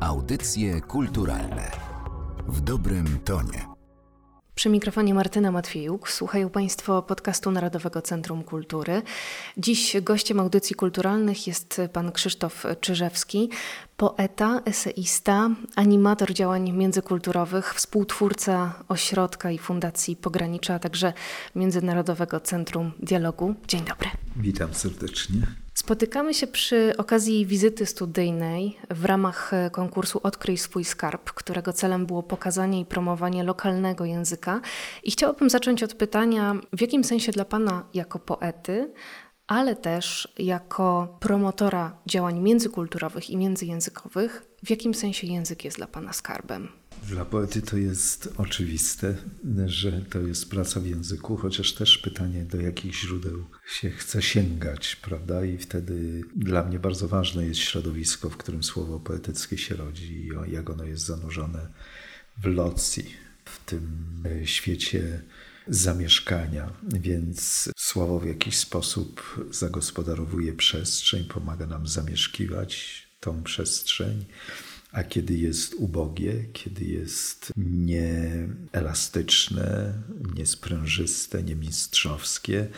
Audycje kulturalne w dobrym tonie. Przy mikrofonie Martyna Matwiejuk. Słuchają Państwo podcastu Narodowego Centrum Kultury. Dziś gościem audycji kulturalnych jest pan Krzysztof Czyżewski, poeta, eseista, animator działań międzykulturowych, współtwórca ośrodka i Fundacji Pogranicza, a także Międzynarodowego Centrum Dialogu. Dzień dobry. Witam serdecznie. Spotykamy się przy okazji wizyty studyjnej w ramach konkursu Odkryj swój skarb, którego celem było pokazanie i promowanie lokalnego języka. I chciałabym zacząć od pytania, w jakim sensie dla Pana jako poety, ale też jako promotora działań międzykulturowych i międzyjęzykowych, w jakim sensie język jest dla Pana skarbem? Dla poety to jest oczywiste, że to jest praca w języku, chociaż też pytanie, do jakich źródeł się chce sięgać, prawda? I wtedy dla mnie bardzo ważne jest środowisko, w którym słowo poetyckie się rodzi i jak ono jest zanurzone w locji, w tym świecie zamieszkania, więc słowo w jakiś sposób zagospodarowuje przestrzeń, pomaga nam zamieszkiwać tą przestrzeń. A kiedy jest ubogie, kiedy jest nieelastyczne, niesprężyste, niemistrzowskie,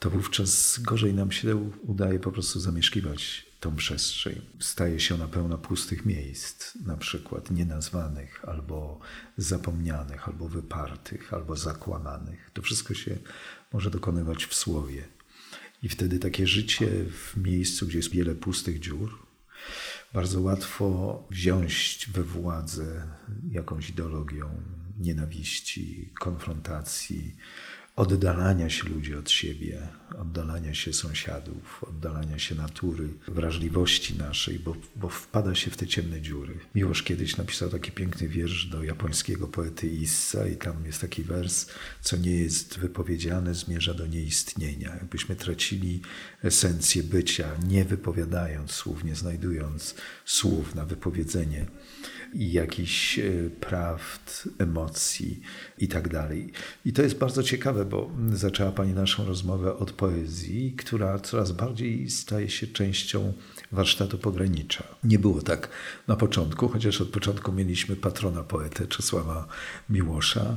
to wówczas gorzej nam się udaje po prostu zamieszkiwać tą przestrzeń. Staje się ona pełna pustych miejsc, na przykład nienazwanych, albo zapomnianych, albo wypartych, albo zakłamanych. To wszystko się może dokonywać w słowie. I wtedy takie życie w miejscu, gdzie jest wiele pustych dziur, bardzo łatwo wziąć we władzę jakąś ideologią nienawiści, konfrontacji, oddalania się ludzi od siebie, oddalania się sąsiadów, oddalania się natury, wrażliwości naszej, bo, bo wpada się w te ciemne dziury. Miłosz kiedyś napisał taki piękny wiersz do japońskiego poety Issa i tam jest taki wers, co nie jest wypowiedziane, zmierza do nieistnienia. Jakbyśmy tracili esencję bycia, nie wypowiadając słów, nie znajdując słów na wypowiedzenie jakichś e, prawd, emocji i tak dalej. I to jest bardzo ciekawe, bo zaczęła Pani naszą rozmowę od poezji, która coraz bardziej staje się częścią warsztatu pogranicza. Nie było tak na początku, chociaż od początku mieliśmy patrona poetę Czesława Miłosza,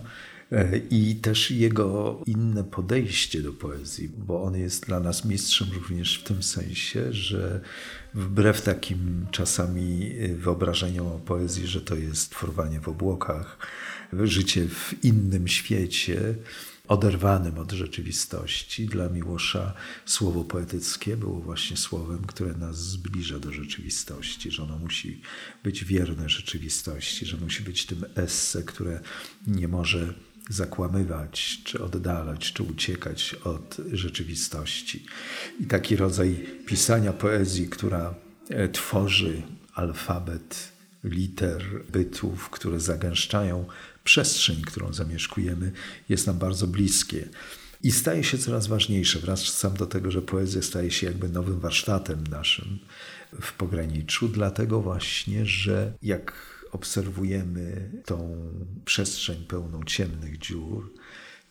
i też jego inne podejście do poezji, bo on jest dla nas mistrzem również w tym sensie, że wbrew takim czasami wyobrażeniom o poezji, że to jest forwanie w obłokach, życie w innym świecie, oderwanym od rzeczywistości. Dla Miłosza słowo poetyckie było właśnie słowem, które nas zbliża do rzeczywistości, że ono musi być wierne rzeczywistości, że musi być tym esse, które nie może zakłamywać, czy oddalać, czy uciekać od rzeczywistości. I taki rodzaj pisania poezji, która e, tworzy alfabet liter, bytów, które zagęszczają przestrzeń, którą zamieszkujemy, jest nam bardzo bliskie. I staje się coraz ważniejsze. Wracam do tego, że poezja staje się jakby nowym warsztatem naszym w pograniczu, dlatego właśnie, że jak obserwujemy tą przestrzeń pełną ciemnych dziur,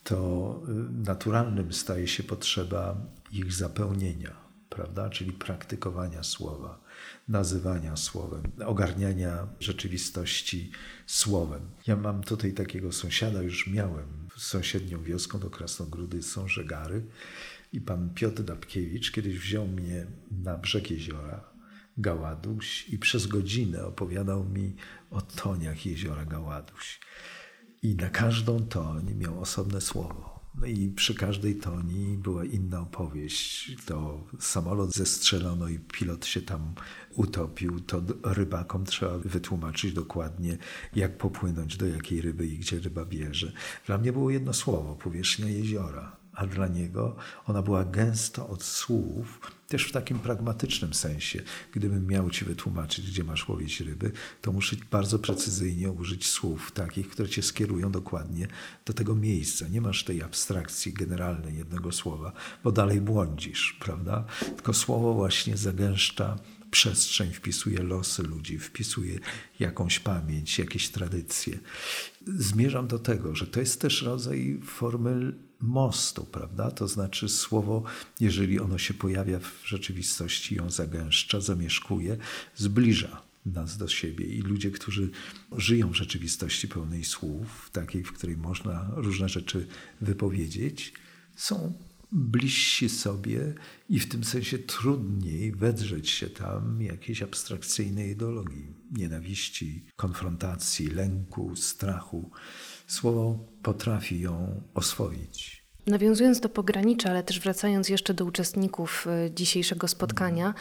to y, naturalnym staje się potrzeba ich zapełnienia, prawda? Czyli praktykowania słowa, nazywania słowem, ogarniania rzeczywistości słowem. Ja mam tutaj takiego sąsiada, już miałem sąsiednią wioską do Krasnogródy są żegary i pan Piotr Dabkiewicz kiedyś wziął mnie na brzeg jeziora Gaładuś i przez godzinę opowiadał mi o toniach jeziora Gaładuś. I na każdą toń miał osobne słowo. No i przy każdej toni była inna opowieść. To samolot zestrzelono i pilot się tam utopił. To rybakom trzeba wytłumaczyć dokładnie, jak popłynąć do jakiej ryby i gdzie ryba bierze. Dla mnie było jedno słowo, powierzchnia jeziora a dla niego ona była gęsto od słów, też w takim pragmatycznym sensie. Gdybym miał ci wytłumaczyć, gdzie masz łowić ryby, to muszę bardzo precyzyjnie użyć słów takich, które cię skierują dokładnie do tego miejsca. Nie masz tej abstrakcji generalnej jednego słowa, bo dalej błądzisz, prawda? Tylko słowo właśnie zagęszcza przestrzeń, wpisuje losy ludzi, wpisuje jakąś pamięć, jakieś tradycje. Zmierzam do tego, że to jest też rodzaj formy mostu, prawda? To znaczy słowo, jeżeli ono się pojawia w rzeczywistości, ją zagęszcza, zamieszkuje, zbliża nas do siebie i ludzie, którzy żyją w rzeczywistości pełnej słów, takiej, w której można różne rzeczy wypowiedzieć, są bliżsi sobie i w tym sensie trudniej wedrzeć się tam jakiejś abstrakcyjnej ideologii, nienawiści, konfrontacji, lęku, strachu. Słowo potrafi ją oswoić. Nawiązując do pogranicza, ale też wracając jeszcze do uczestników y, dzisiejszego spotkania,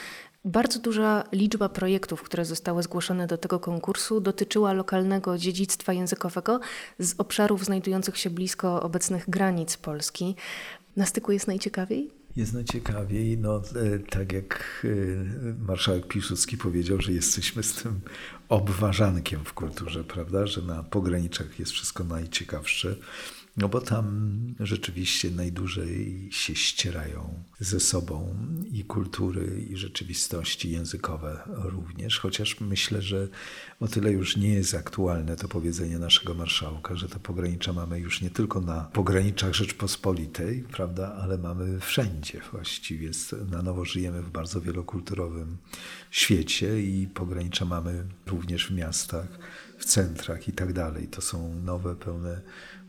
bardzo duża liczba projektów, które zostały zgłoszone do tego konkursu, dotyczyła lokalnego dziedzictwa językowego z obszarów znajdujących się blisko obecnych granic Polski. Na styku jest najciekawiej? Jest najciekawiej, no e, tak jak e, marszałek Piłsudski powiedział, że jesteśmy z tym obważankiem w kulturze, prawda, że na pograniczach jest wszystko najciekawsze. No bo tam rzeczywiście najdłużej się ścierają ze sobą i kultury, i rzeczywistości językowe również, chociaż myślę, że o tyle już nie jest aktualne to powiedzenie naszego marszałka, że te pogranicza mamy już nie tylko na pograniczach Rzeczpospolitej, prawda, ale mamy wszędzie właściwie. Na nowo żyjemy w bardzo wielokulturowym świecie i pogranicza mamy również w miastach, w centrach i tak dalej. To są nowe, pełne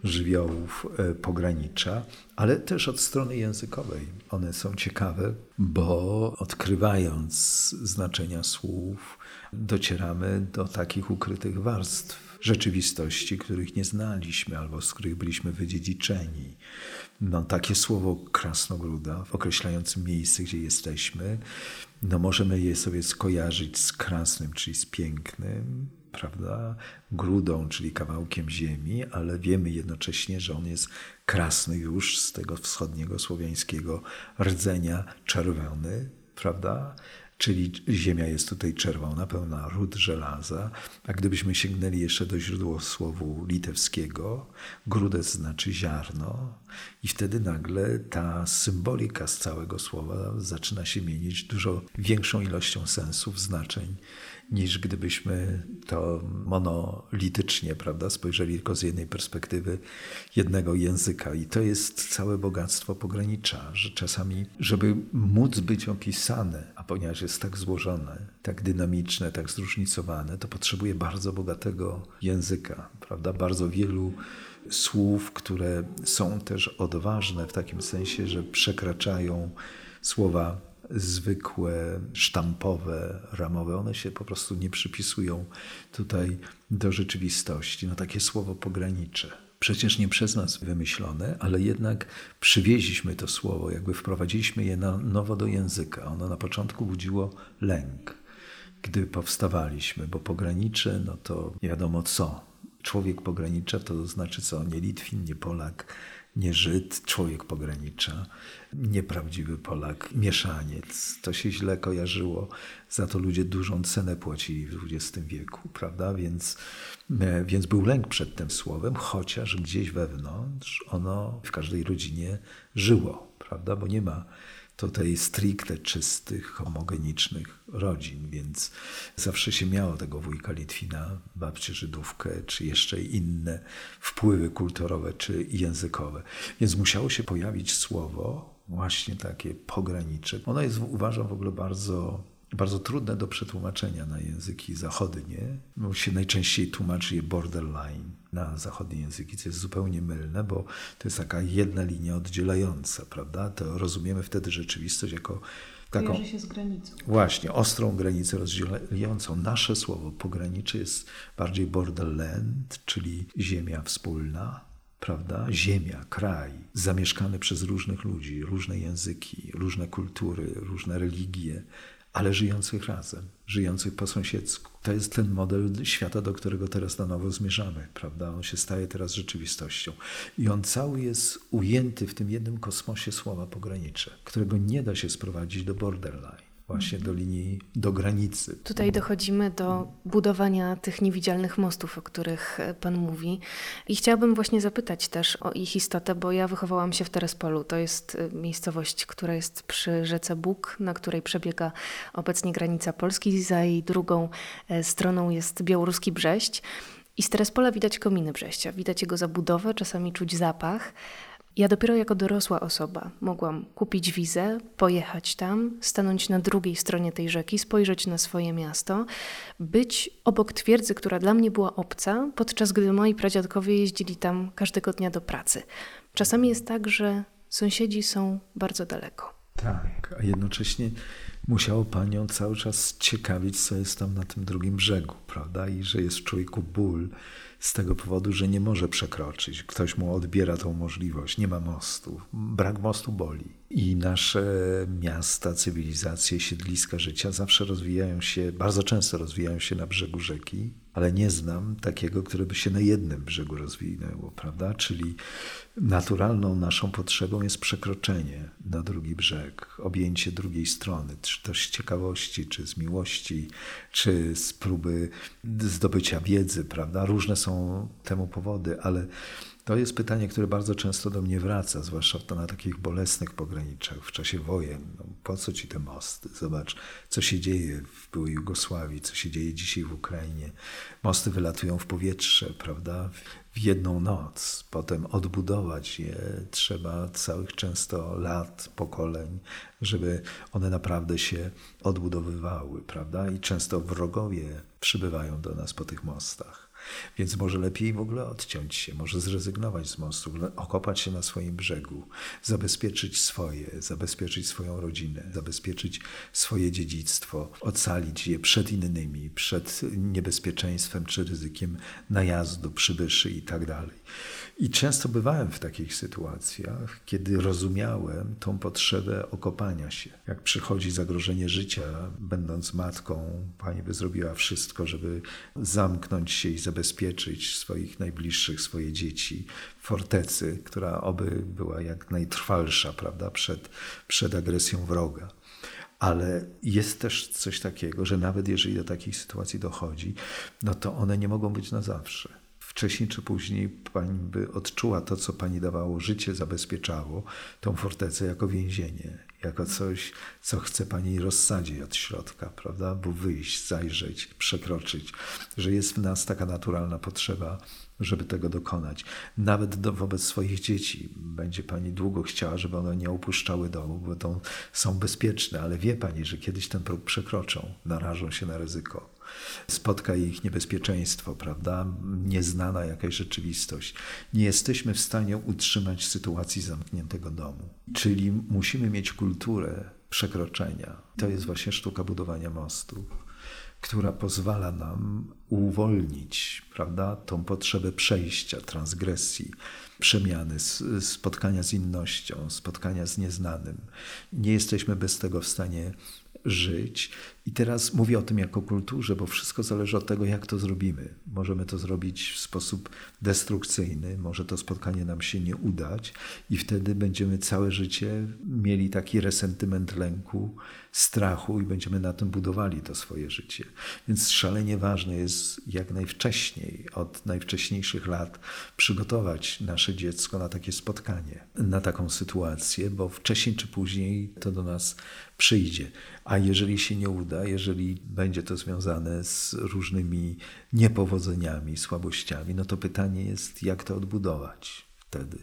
żywiołów e, pogranicza, ale też od strony językowej. One są ciekawe, bo odkrywając znaczenia słów, docieramy do takich ukrytych warstw rzeczywistości, których nie znaliśmy albo z których byliśmy wydziedziczeni. No, takie słowo krasnogruda, określające miejsce, gdzie jesteśmy, no, możemy je sobie skojarzyć z krasnym, czyli z pięknym, prawda, grudą, czyli kawałkiem ziemi, ale wiemy jednocześnie, że on jest krasny już z tego wschodniego słowiańskiego rdzenia, czerwony, prawda? Czyli ziemia jest tutaj czerwona, pełna ród żelaza, a gdybyśmy sięgnęli jeszcze do źródła słowu litewskiego, grudes znaczy ziarno i wtedy nagle ta symbolika z całego słowa zaczyna się mienić dużo większą ilością sensów, znaczeń niż gdybyśmy to monolitycznie, prawda, spojrzeli tylko z jednej perspektywy jednego języka. I to jest całe bogactwo pogranicza, że czasami, żeby móc być opisane, a ponieważ jest tak złożone, tak dynamiczne, tak zróżnicowane, to potrzebuje bardzo bogatego języka, prawda, bardzo wielu słów, które są też odważne w takim sensie, że przekraczają słowa zwykłe, sztampowe, ramowe, one się po prostu nie przypisują tutaj do rzeczywistości. No takie słowo pogranicze. Przecież nie przez nas wymyślone, ale jednak przywieźliśmy to słowo, jakby wprowadziliśmy je na nowo do języka. Ono na początku budziło lęk, gdy powstawaliśmy, bo pogranicze, no to wiadomo co. Człowiek pogranicza to znaczy co? Nie Litwin, nie Polak, nie Żyd, człowiek pogranicza, nieprawdziwy Polak, mieszaniec. To się źle kojarzyło, za to ludzie dużą cenę płacili w XX wieku, prawda? Więc, e, więc był lęk przed tym słowem, chociaż gdzieś wewnątrz ono w każdej rodzinie żyło, prawda? Bo nie ma tutaj stricte czystych, homogenicznych rodzin, więc zawsze się miało tego wujka Litwina, babcię Żydówkę, czy jeszcze inne wpływy kulturowe czy językowe. Więc musiało się pojawić słowo, właśnie takie pogranicze. Ono jest, uważam, w ogóle bardzo bardzo trudne do przetłumaczenia na języki zachodnie, bo się najczęściej tłumaczy je borderline na zachodnie języki, co jest zupełnie mylne, bo to jest taka jedna linia oddzielająca, prawda? To rozumiemy wtedy rzeczywistość jako taką... Kojarzy się z granicą. Właśnie, ostrą granicę rozdzielającą. Nasze słowo pogranicze jest bardziej borderland, czyli ziemia wspólna, prawda? Ziemia, kraj, zamieszkany przez różnych ludzi, różne języki, różne kultury, różne religie, ale żyjących razem, żyjących po sąsiedzku. To jest ten model świata, do którego teraz na nowo zmierzamy, prawda? On się staje teraz rzeczywistością. I on cały jest ujęty w tym jednym kosmosie słowa pogranicze, którego nie da się sprowadzić do borderline właśnie do linii, do granicy. Tutaj dochodzimy do budowania tych niewidzialnych mostów, o których e, Pan mówi. I chciałabym właśnie zapytać też o ich istotę, bo ja wychowałam się w Terespolu. To jest e, miejscowość, która jest przy rzece Bóg, na której przebiega obecnie granica Polski. Za jej drugą e, stroną jest białoruski Brześć. I z Terespola widać kominy Brześcia, widać jego zabudowę, czasami czuć zapach. Ja dopiero jako dorosła osoba mogłam kupić wizę, pojechać tam, stanąć na drugiej stronie tej rzeki, spojrzeć na swoje miasto, być obok twierdzy, która dla mnie była obca, podczas gdy moi pradziadkowie jeździli tam każdego dnia do pracy. Czasami jest tak, że sąsiedzi są bardzo daleko. Tak, a jednocześnie musiało panią cały czas ciekawić, co jest tam na tym drugim brzegu, prawda? I że jest w człowieku ból z tego powodu, że nie może przekroczyć. Ktoś mu odbiera tą możliwość. Nie ma mostu. Brak mostu boli. I nasze miasta, cywilizacje, siedliska życia zawsze rozwijają się, bardzo często rozwijają się na brzegu rzeki, ale nie znam takiego, które by się na jednym brzegu rozwinęło, prawda? Czyli naturalną naszą potrzebą jest przekroczenie na drugi brzeg, objęcie drugiej strony, czy to z ciekawości, czy z miłości, czy z próby zdobycia wiedzy, prawda? Różne są temu powody, ale to jest pytanie, które bardzo często do mnie wraca, zwłaszcza to na takich bolesnych pograniczach w czasie wojen. No, po co ci te mosty? Zobacz, co się dzieje w byłej Jugosławii, co się dzieje dzisiaj w Ukrainie. Mosty wylatują w powietrze, prawda? W jedną noc. Potem odbudować je trzeba całych często lat, pokoleń, żeby one naprawdę się odbudowywały, prawda? I często wrogowie przybywają do nas po tych mostach. Więc może lepiej w ogóle odciąć się, może zrezygnować z mostu, okopać się na swoim brzegu, zabezpieczyć swoje, zabezpieczyć swoją rodzinę, zabezpieczyć swoje dziedzictwo, ocalić je przed innymi, przed niebezpieczeństwem czy ryzykiem najazdu, przybyszy i tak. I często bywałem w takich sytuacjach, kiedy rozumiałem tą potrzebę okopania się. Jak przychodzi zagrożenie życia, będąc matką, pani by zrobiła wszystko, żeby zamknąć się i zabezpieczyć swoich najbliższych, swoje dzieci w fortecy, która oby była jak najtrwalsza, prawda, przed, przed agresją wroga. Ale jest też coś takiego, że nawet jeżeli do takich sytuacji dochodzi, no to one nie mogą być na zawsze wcześniej czy później pani by odczuła to, co pani dawało życie, zabezpieczało tą fortecę jako więzienie, jako coś, co chce pani rozsadzić od środka, prawda? Bo wyjść, zajrzeć, przekroczyć, że jest w nas taka naturalna potrzeba, żeby tego dokonać. Nawet do, wobec swoich dzieci będzie pani długo chciała, żeby one nie opuszczały domu, bo to są bezpieczne, ale wie pani, że kiedyś ten próg przekroczą, narażą się na ryzyko spotka ich niebezpieczeństwo, prawda? Nieznana jakaś rzeczywistość. Nie jesteśmy w stanie utrzymać sytuacji zamkniętego domu. Czyli musimy mieć kulturę przekroczenia. To jest właśnie sztuka budowania mostu, która pozwala nam uwolnić, prawda, tą potrzebę przejścia, transgresji, przemiany, spotkania z innością, spotkania z nieznanym. Nie jesteśmy bez tego w stanie żyć. I teraz mówię o tym jako kulturze, bo wszystko zależy od tego, jak to zrobimy. Możemy to zrobić w sposób destrukcyjny, może to spotkanie nam się nie udać, i wtedy będziemy całe życie mieli taki resentyment lęku, strachu i będziemy na tym budowali to swoje życie. Więc szalenie ważne jest jak najwcześniej, od najwcześniejszych lat, przygotować nasze dziecko na takie spotkanie, na taką sytuację, bo wcześniej czy później to do nas przyjdzie. A jeżeli się nie uda, jeżeli będzie to związane z różnymi niepowodzeniami, słabościami, no to pytanie jest, jak to odbudować wtedy.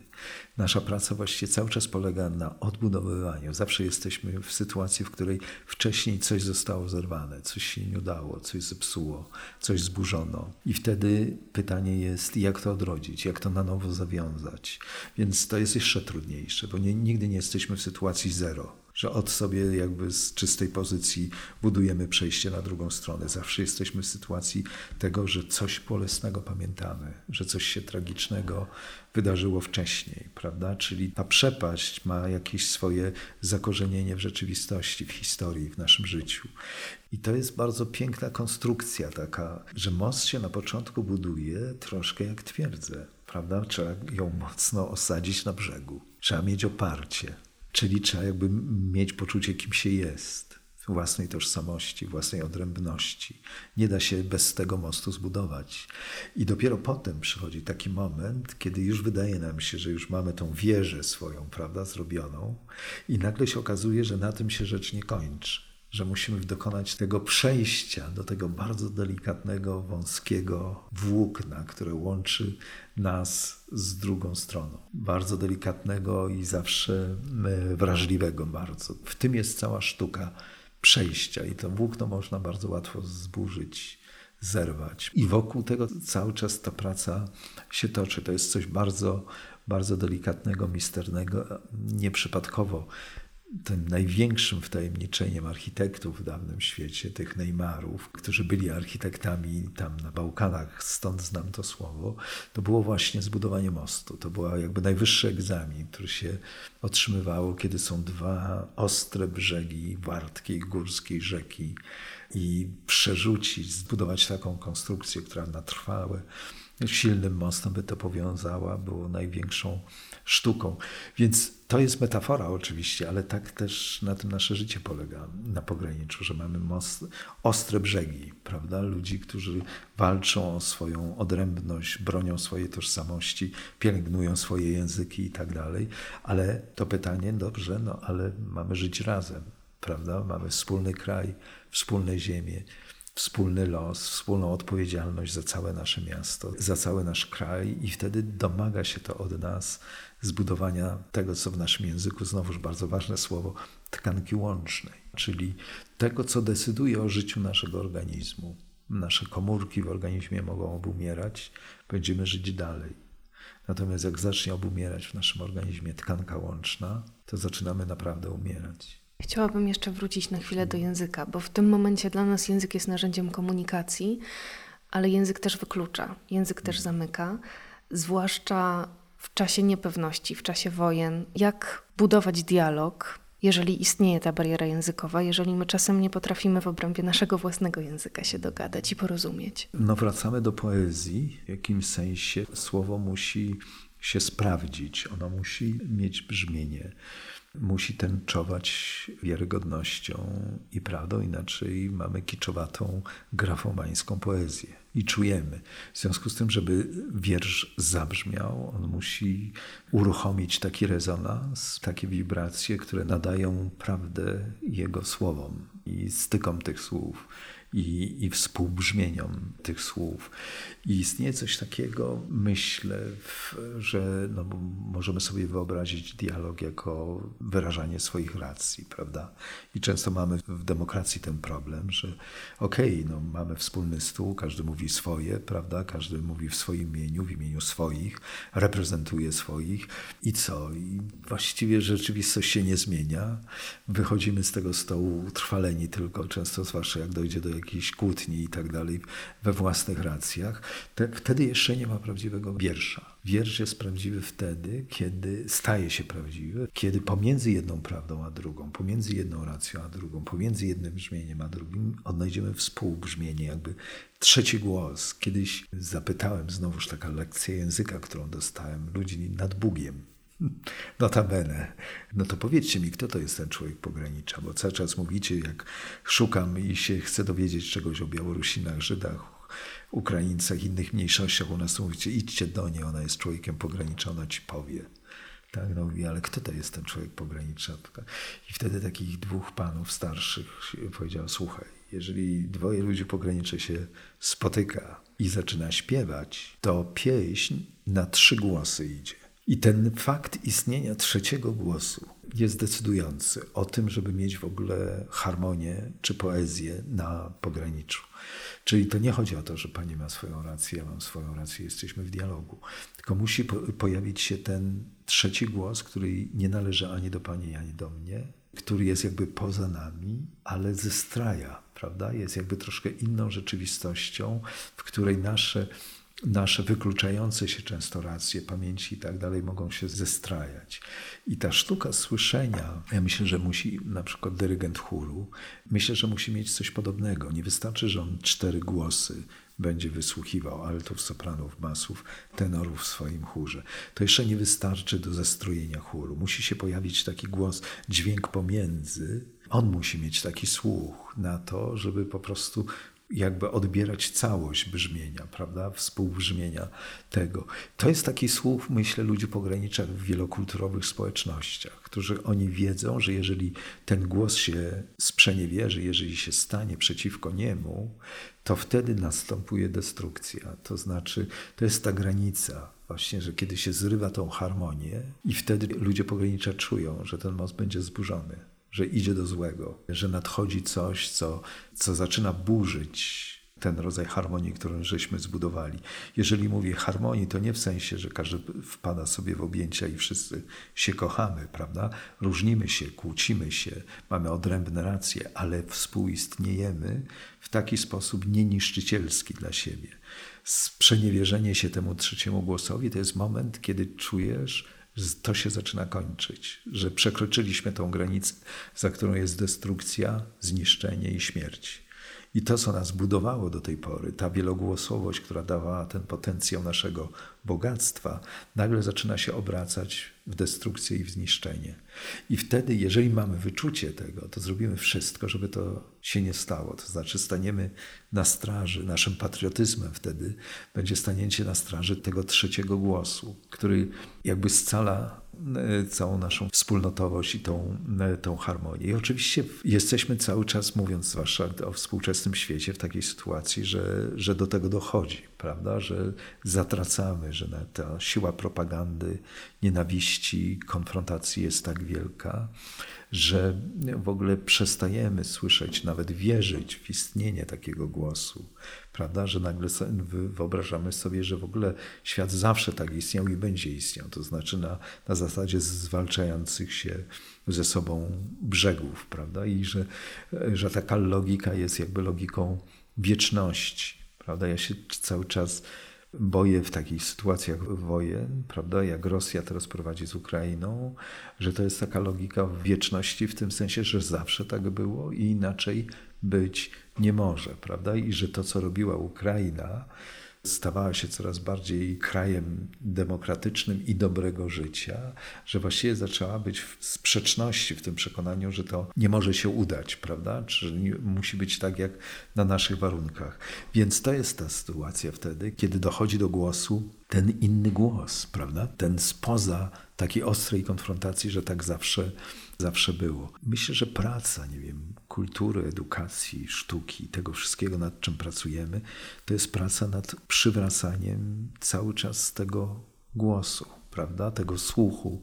Nasza praca właściwie cały czas polega na odbudowywaniu. Zawsze jesteśmy w sytuacji, w której wcześniej coś zostało zerwane, coś się nie udało, coś zepsuło, coś zburzono. I wtedy pytanie jest, jak to odrodzić, jak to na nowo zawiązać. Więc to jest jeszcze trudniejsze, bo nie, nigdy nie jesteśmy w sytuacji zero że od sobie jakby z czystej pozycji budujemy przejście na drugą stronę. Zawsze jesteśmy w sytuacji tego, że coś bolesnego pamiętamy, że coś się tragicznego wydarzyło wcześniej, prawda? Czyli ta przepaść ma jakieś swoje zakorzenienie w rzeczywistości, w historii, w naszym życiu. I to jest bardzo piękna konstrukcja taka, że most się na początku buduje troszkę jak twierdzę, prawda? Trzeba ją mocno osadzić na brzegu. Trzeba mieć oparcie. Czyli trzeba jakby mieć poczucie, kim się jest, własnej tożsamości, własnej odrębności. Nie da się bez tego mostu zbudować. I dopiero potem przychodzi taki moment, kiedy już wydaje nam się, że już mamy tą wieżę swoją, prawda, zrobioną, i nagle się okazuje, że na tym się rzecz nie kończy że musimy dokonać tego przejścia do tego bardzo delikatnego, wąskiego włókna, które łączy nas z drugą stroną. Bardzo delikatnego i zawsze e, wrażliwego bardzo. W tym jest cała sztuka przejścia i to włókno można bardzo łatwo zburzyć zerwać. I wokół tego cały czas ta praca się toczy. To jest coś bardzo, bardzo delikatnego, misternego, nieprzypadkowo tym największym wtajemniczeniem architektów w dawnym świecie, tych Neymarów, którzy byli architektami tam na Bałkanach, stąd znam to słowo, to było właśnie zbudowanie mostu. To był jakby najwyższy egzamin, który się otrzymywało, kiedy są dwa ostre brzegi wartkiej, górskiej rzeki i przerzucić, zbudować taką konstrukcję, która na trwałe silnym mostem by to powiązała, było największą sztuką. Więc to jest metafora oczywiście, ale tak też na tym nasze życie polega na pograniczu, że mamy most, ostre brzegi, prawda? Ludzi, którzy walczą o swoją odrębność, bronią swojej tożsamości, pielęgnują swoje języki i tak dalej. Ale to pytanie, dobrze, no ale mamy żyć razem, prawda? Mamy wspólny kraj, wspólne ziemię wspólny los, wspólną odpowiedzialność za całe nasze miasto, za cały nasz kraj, i wtedy domaga się to od nas zbudowania tego, co w naszym języku, znowuż bardzo ważne słowo, tkanki łącznej, czyli tego, co decyduje o życiu naszego organizmu. Nasze komórki w organizmie mogą obumierać, będziemy żyć dalej. Natomiast jak zacznie obumierać w naszym organizmie tkanka łączna, to zaczynamy naprawdę umierać. Chciałabym jeszcze wrócić na chwilę do języka, bo w tym momencie dla nas język jest narzędziem komunikacji, ale język też wyklucza, język też zamyka, zwłaszcza w czasie niepewności, w czasie wojen. Jak budować dialog, jeżeli istnieje ta bariera językowa, jeżeli my czasem nie potrafimy w obrębie naszego własnego języka się dogadać i porozumieć? No, wracamy do poezji. W jakimś sensie słowo musi się sprawdzić, ono musi mieć brzmienie musi tęczować wiarygodnością i prawdą, inaczej mamy kiczowatą, grafomańską poezję. I czujemy. W związku z tym, żeby wiersz zabrzmiał, on musi uruchomić taki rezonans, takie wibracje, które nadają prawdę jego słowom i stykom tych słów i, i współbrzmieniom tych słów. I istnieje coś takiego, myślę, że no, możemy sobie wyobrazić dialog jako wyrażanie swoich racji, prawda? I często mamy w demokracji ten problem, że okej, okay, no, mamy wspólny stół, każdy mówi swoje, prawda? Każdy mówi w swoim imieniu, w imieniu swoich, reprezentuje swoich i co? I właściwie rzeczywistość się nie zmienia. Wychodzimy z tego stołu trwaleni tylko, często zwłaszcza jak dojdzie do jakiejś kłótni i tak dalej, we własnych racjach, te, wtedy jeszcze nie ma prawdziwego wiersza. Wiersz jest prawdziwy wtedy, kiedy staje się prawdziwy, kiedy pomiędzy jedną prawdą a drugą, pomiędzy jedną racją a drugą, pomiędzy jednym brzmieniem a drugim odnajdziemy współbrzmienie, jakby trzeci głos. Kiedyś zapytałem, znowuż taka lekcja języka, którą dostałem, ludzi nad Bugiem, Notabene. No to powiedzcie mi, kto to jest ten człowiek pogranicza, bo cały czas mówicie, jak szukam i się chcę dowiedzieć czegoś o Białorusinach, Żydach, Ukraińcach, innych mniejszościach. U nas mówicie, idźcie do niej, ona jest człowiekiem pogranicza, ona ci powie. Tak, no mówi, ale kto to jest ten człowiek pogranicza? I wtedy takich dwóch panów starszych powiedział, słuchaj, jeżeli dwoje ludzi pogranicze się spotyka i zaczyna śpiewać, to pieśń na trzy głosy idzie. I ten fakt istnienia trzeciego głosu jest decydujący o tym, żeby mieć w ogóle harmonię czy poezję na pograniczu. Czyli to nie chodzi o to, że pani ma swoją rację, ja mam swoją rację, jesteśmy w dialogu. Tylko musi po pojawić się ten trzeci głos, który nie należy ani do pani, ani do mnie, który jest jakby poza nami, ale zestraja, prawda? Jest jakby troszkę inną rzeczywistością, w której nasze nasze wykluczające się często racje, pamięci i tak dalej mogą się zestrajać. I ta sztuka słyszenia, ja myślę, że musi na przykład dyrygent chóru, myślę, że musi mieć coś podobnego. Nie wystarczy, że on cztery głosy będzie wysłuchiwał altów, sopranów, basów, tenorów w swoim chórze. To jeszcze nie wystarczy do zestrojenia chóru. Musi się pojawić taki głos, dźwięk pomiędzy. On musi mieć taki słuch na to, żeby po prostu jakby odbierać całość brzmienia, prawda, współbrzmienia tego. To jest taki słuch, myślę, ludzi pogranicza w wielokulturowych społecznościach, którzy oni wiedzą, że jeżeli ten głos się sprzeniewierzy, jeżeli się stanie przeciwko niemu, to wtedy następuje destrukcja. To znaczy, to jest ta granica właśnie, że kiedy się zrywa tą harmonię i wtedy ludzie pogranicza czują, że ten most będzie zburzony że idzie do złego, że nadchodzi coś, co, co zaczyna burzyć ten rodzaj harmonii, którą żeśmy zbudowali. Jeżeli mówię harmonii, to nie w sensie, że każdy wpada sobie w objęcia i wszyscy się kochamy, prawda? Różnimy się, kłócimy się, mamy odrębne racje, ale współistniejemy w taki sposób nieniszczycielski dla siebie. Sprzeniewierzenie się temu trzeciemu głosowi to jest moment, kiedy czujesz, to się zaczyna kończyć, że przekroczyliśmy tą granicę, za którą jest destrukcja, zniszczenie i śmierć. I to, co nas budowało do tej pory, ta wielogłosowość, która dawała ten potencjał naszego bogactwa, nagle zaczyna się obracać w destrukcję i w zniszczenie. I wtedy, jeżeli mamy wyczucie tego, to zrobimy wszystko, żeby to się nie stało. To znaczy, staniemy na straży, naszym patriotyzmem wtedy będzie stanięcie na straży tego trzeciego głosu, który jakby scala całą naszą wspólnotowość i tą, e, tą harmonię. I oczywiście jesteśmy cały czas, mówiąc zwłaszcza o współczesnym świecie, w takiej sytuacji, że, że do tego dochodzi, prawda? że zatracamy, że ta siła propagandy, nienawiści, konfrontacji jest tak wielka, że w ogóle przestajemy słyszeć, nawet wierzyć w istnienie takiego głosu, prawda? Że nagle wyobrażamy sobie, że w ogóle świat zawsze tak istniał i będzie istniał, to znaczy na, na zasadzie zwalczających się ze sobą brzegów, prawda? I że, że taka logika jest jakby logiką wieczności, prawda? Ja się cały czas boję w takich sytuacjach wojen, prawda, jak Rosja teraz prowadzi z Ukrainą, że to jest taka logika wieczności w tym sensie, że zawsze tak było i inaczej być nie może, prawda, i że to, co robiła Ukraina, stawała się coraz bardziej krajem demokratycznym i dobrego życia, że właściwie zaczęła być w sprzeczności w tym przekonaniu, że to nie może się udać, prawda? Czy musi być tak jak na naszych warunkach. Więc to jest ta sytuacja wtedy, kiedy dochodzi do głosu ten inny głos, prawda? Ten spoza takiej ostrej konfrontacji, że tak zawsze, zawsze było. Myślę, że praca, nie wiem, kultury, edukacji, sztuki, tego wszystkiego, nad czym pracujemy, to jest praca nad przywracaniem cały czas tego głosu, prawda? Tego słuchu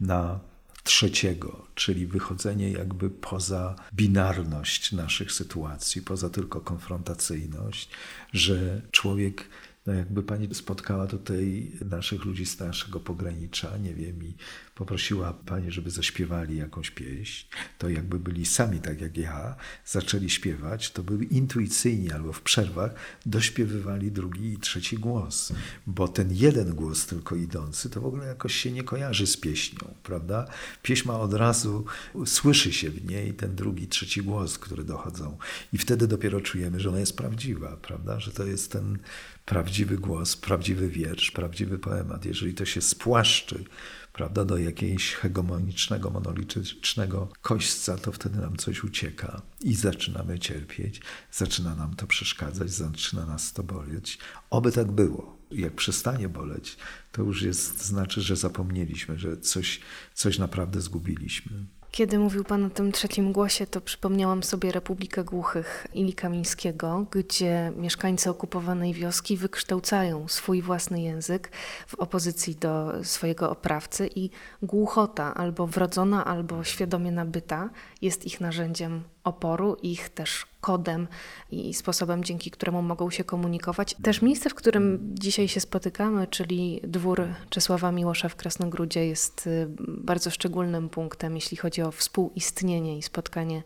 na trzeciego, czyli wychodzenie jakby poza binarność naszych sytuacji, poza tylko konfrontacyjność, że człowiek no jakby pani spotkała tutaj naszych ludzi z naszego pogranicza, nie wiem, i poprosiła pani, żeby zaśpiewali jakąś pieśń, to jakby byli sami tak jak ja, zaczęli śpiewać, to były intuicyjnie albo w przerwach dośpiewywali drugi i trzeci głos, bo ten jeden głos tylko idący to w ogóle jakoś się nie kojarzy z pieśnią, prawda? Pieśń ma od razu, słyszy się w niej ten drugi, trzeci głos, który dochodzą i wtedy dopiero czujemy, że ona jest prawdziwa, prawda? Że to jest ten prawdziwy głos, prawdziwy wiersz, prawdziwy poemat. Jeżeli to się spłaszczy, prawda, do jakiegoś hegemonicznego, monolitycznego kośćca, to wtedy nam coś ucieka i zaczynamy cierpieć, zaczyna nam to przeszkadzać, zaczyna nas to boleć. Oby tak było. Jak przestanie boleć, to już jest, znaczy, że zapomnieliśmy, że coś, coś naprawdę zgubiliśmy. Kiedy mówił Pan o tym trzecim głosie, to przypomniałam sobie Republikę Głuchych Ili Kamińskiego, gdzie mieszkańcy okupowanej wioski wykształcają swój własny język w opozycji do swojego oprawcy i głuchota, albo wrodzona, albo świadomie nabyta, jest ich narzędziem oporu, ich też kodem i sposobem, dzięki któremu mogą się komunikować. Też miejsce, w którym dzisiaj się spotykamy, czyli dwór Czesława Miłosza w Krasnogródzie, jest y, bardzo szczególnym punktem, jeśli chodzi o współistnienie i spotkanie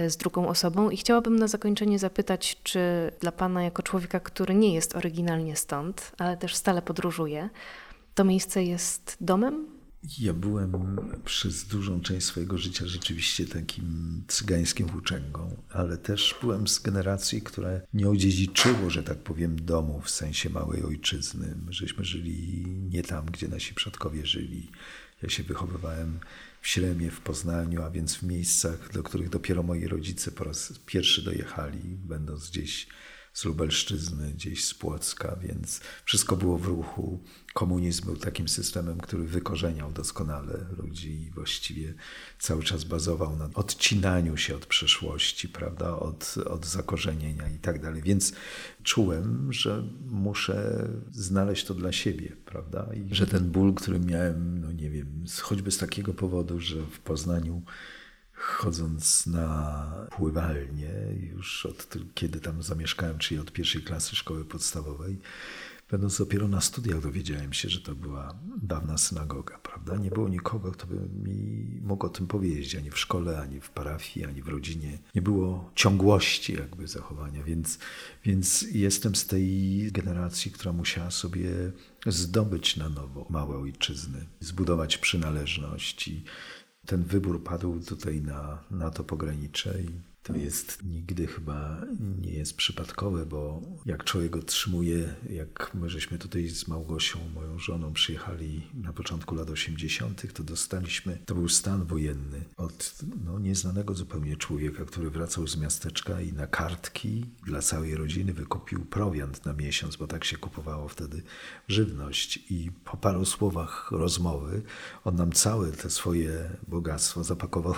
y, z drugą osobą. I chciałabym na zakończenie zapytać, czy dla Pana, jako człowieka, który nie jest oryginalnie stąd, ale też stale podróżuje, to miejsce jest domem ja byłem przez dużą część swojego życia rzeczywiście takim cygańskim włóczęgą, ale też byłem z generacji, które nie odziedziczyło, że tak powiem, domu w sensie małej ojczyzny. Żeśmy żyli nie tam, gdzie nasi przodkowie żyli. Ja się wychowywałem w Śremie, w Poznaniu, a więc w miejscach, do których dopiero moi rodzice po raz pierwszy dojechali, będąc gdzieś z Lubelszczyzny, gdzieś z Płocka, więc wszystko było w ruchu. Komunizm był takim systemem, który wykorzeniał doskonale ludzi i właściwie cały czas bazował na odcinaniu się od przeszłości, prawda, od, od zakorzenienia i tak dalej. Więc czułem, że muszę znaleźć to dla siebie, prawda, i że ten ból, który miałem, no nie wiem, choćby z takiego powodu, że w Poznaniu chodząc na pływalnię, już od kiedy tam zamieszkałem, czyli od pierwszej klasy szkoły podstawowej, będąc dopiero na studiach, dowiedziałem się, że to była dawna synagoga, prawda? Nie było nikogo, kto by mi mógł o tym powiedzieć, ani w szkole, ani w parafii, ani w rodzinie. Nie było ciągłości jakby zachowania, więc, więc jestem z tej generacji, która musiała sobie zdobyć na nowo małe ojczyzny, zbudować przynależność i ten wybór padł tutaj na, na to pogranicze i to jest nigdy chyba nie jest przypadkowe, bo jak człowiek otrzymuje, jak my żeśmy tutaj z Małgosią, moją żoną, przyjechali na początku lat 80., to dostaliśmy, to był stan wojenny od no, nieznanego zupełnie człowieka, który wracał z miasteczka i na kartki dla całej rodziny wykupił prowiant na miesiąc, bo tak się kupowało wtedy żywność. I po paru słowach rozmowy on nam całe te swoje bogactwo zapakował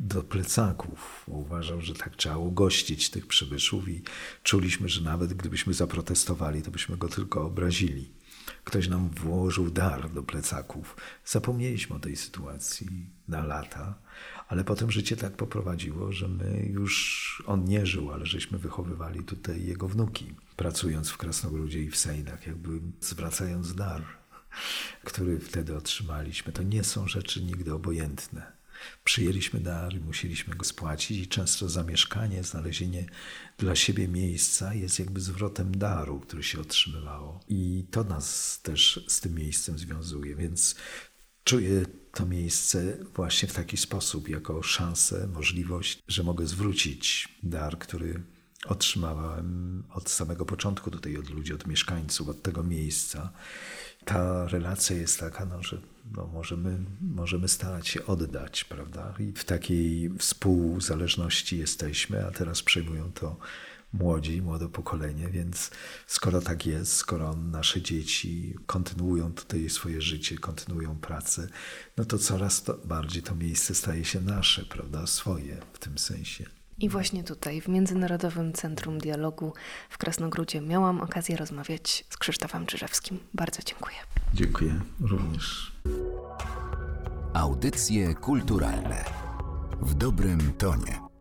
do plecaków. Uważał, że tak trzeba ugościć tych przybyszów i czuliśmy, że nawet gdybyśmy zaprotestowali, to byśmy go tylko obrazili. Ktoś nam włożył dar do plecaków. Zapomnieliśmy o tej sytuacji na lata, ale potem życie tak poprowadziło, że my już, on nie żył, ale żeśmy wychowywali tutaj jego wnuki, pracując w Krasnogródzie i w Sejnach, jakby zwracając dar, który wtedy otrzymaliśmy. To nie są rzeczy nigdy obojętne przyjęliśmy dar i musieliśmy go spłacić i często zamieszkanie, znalezienie dla siebie miejsca jest jakby zwrotem daru, który się otrzymywało. I to nas też z tym miejscem związuje, więc czuję to miejsce właśnie w taki sposób, jako szansę, możliwość, że mogę zwrócić dar, który otrzymałem od samego początku tutaj od ludzi, od mieszkańców, od tego miejsca. Ta relacja jest taka, no, że no, możemy, możemy starać się oddać, prawda? I w takiej współzależności jesteśmy, a teraz przejmują to młodzi, młode pokolenie, więc skoro tak jest, skoro nasze dzieci kontynuują tutaj swoje życie, kontynuują pracę, no to coraz to bardziej to miejsce staje się nasze, prawda? Swoje w tym sensie. I właśnie tutaj, w Międzynarodowym Centrum Dialogu w Krasnogródzie, miałam okazję rozmawiać z Krzysztofem Czyżewskim. Bardzo dziękuję. Dziękuję również. Audycje kulturalne w dobrym tonie.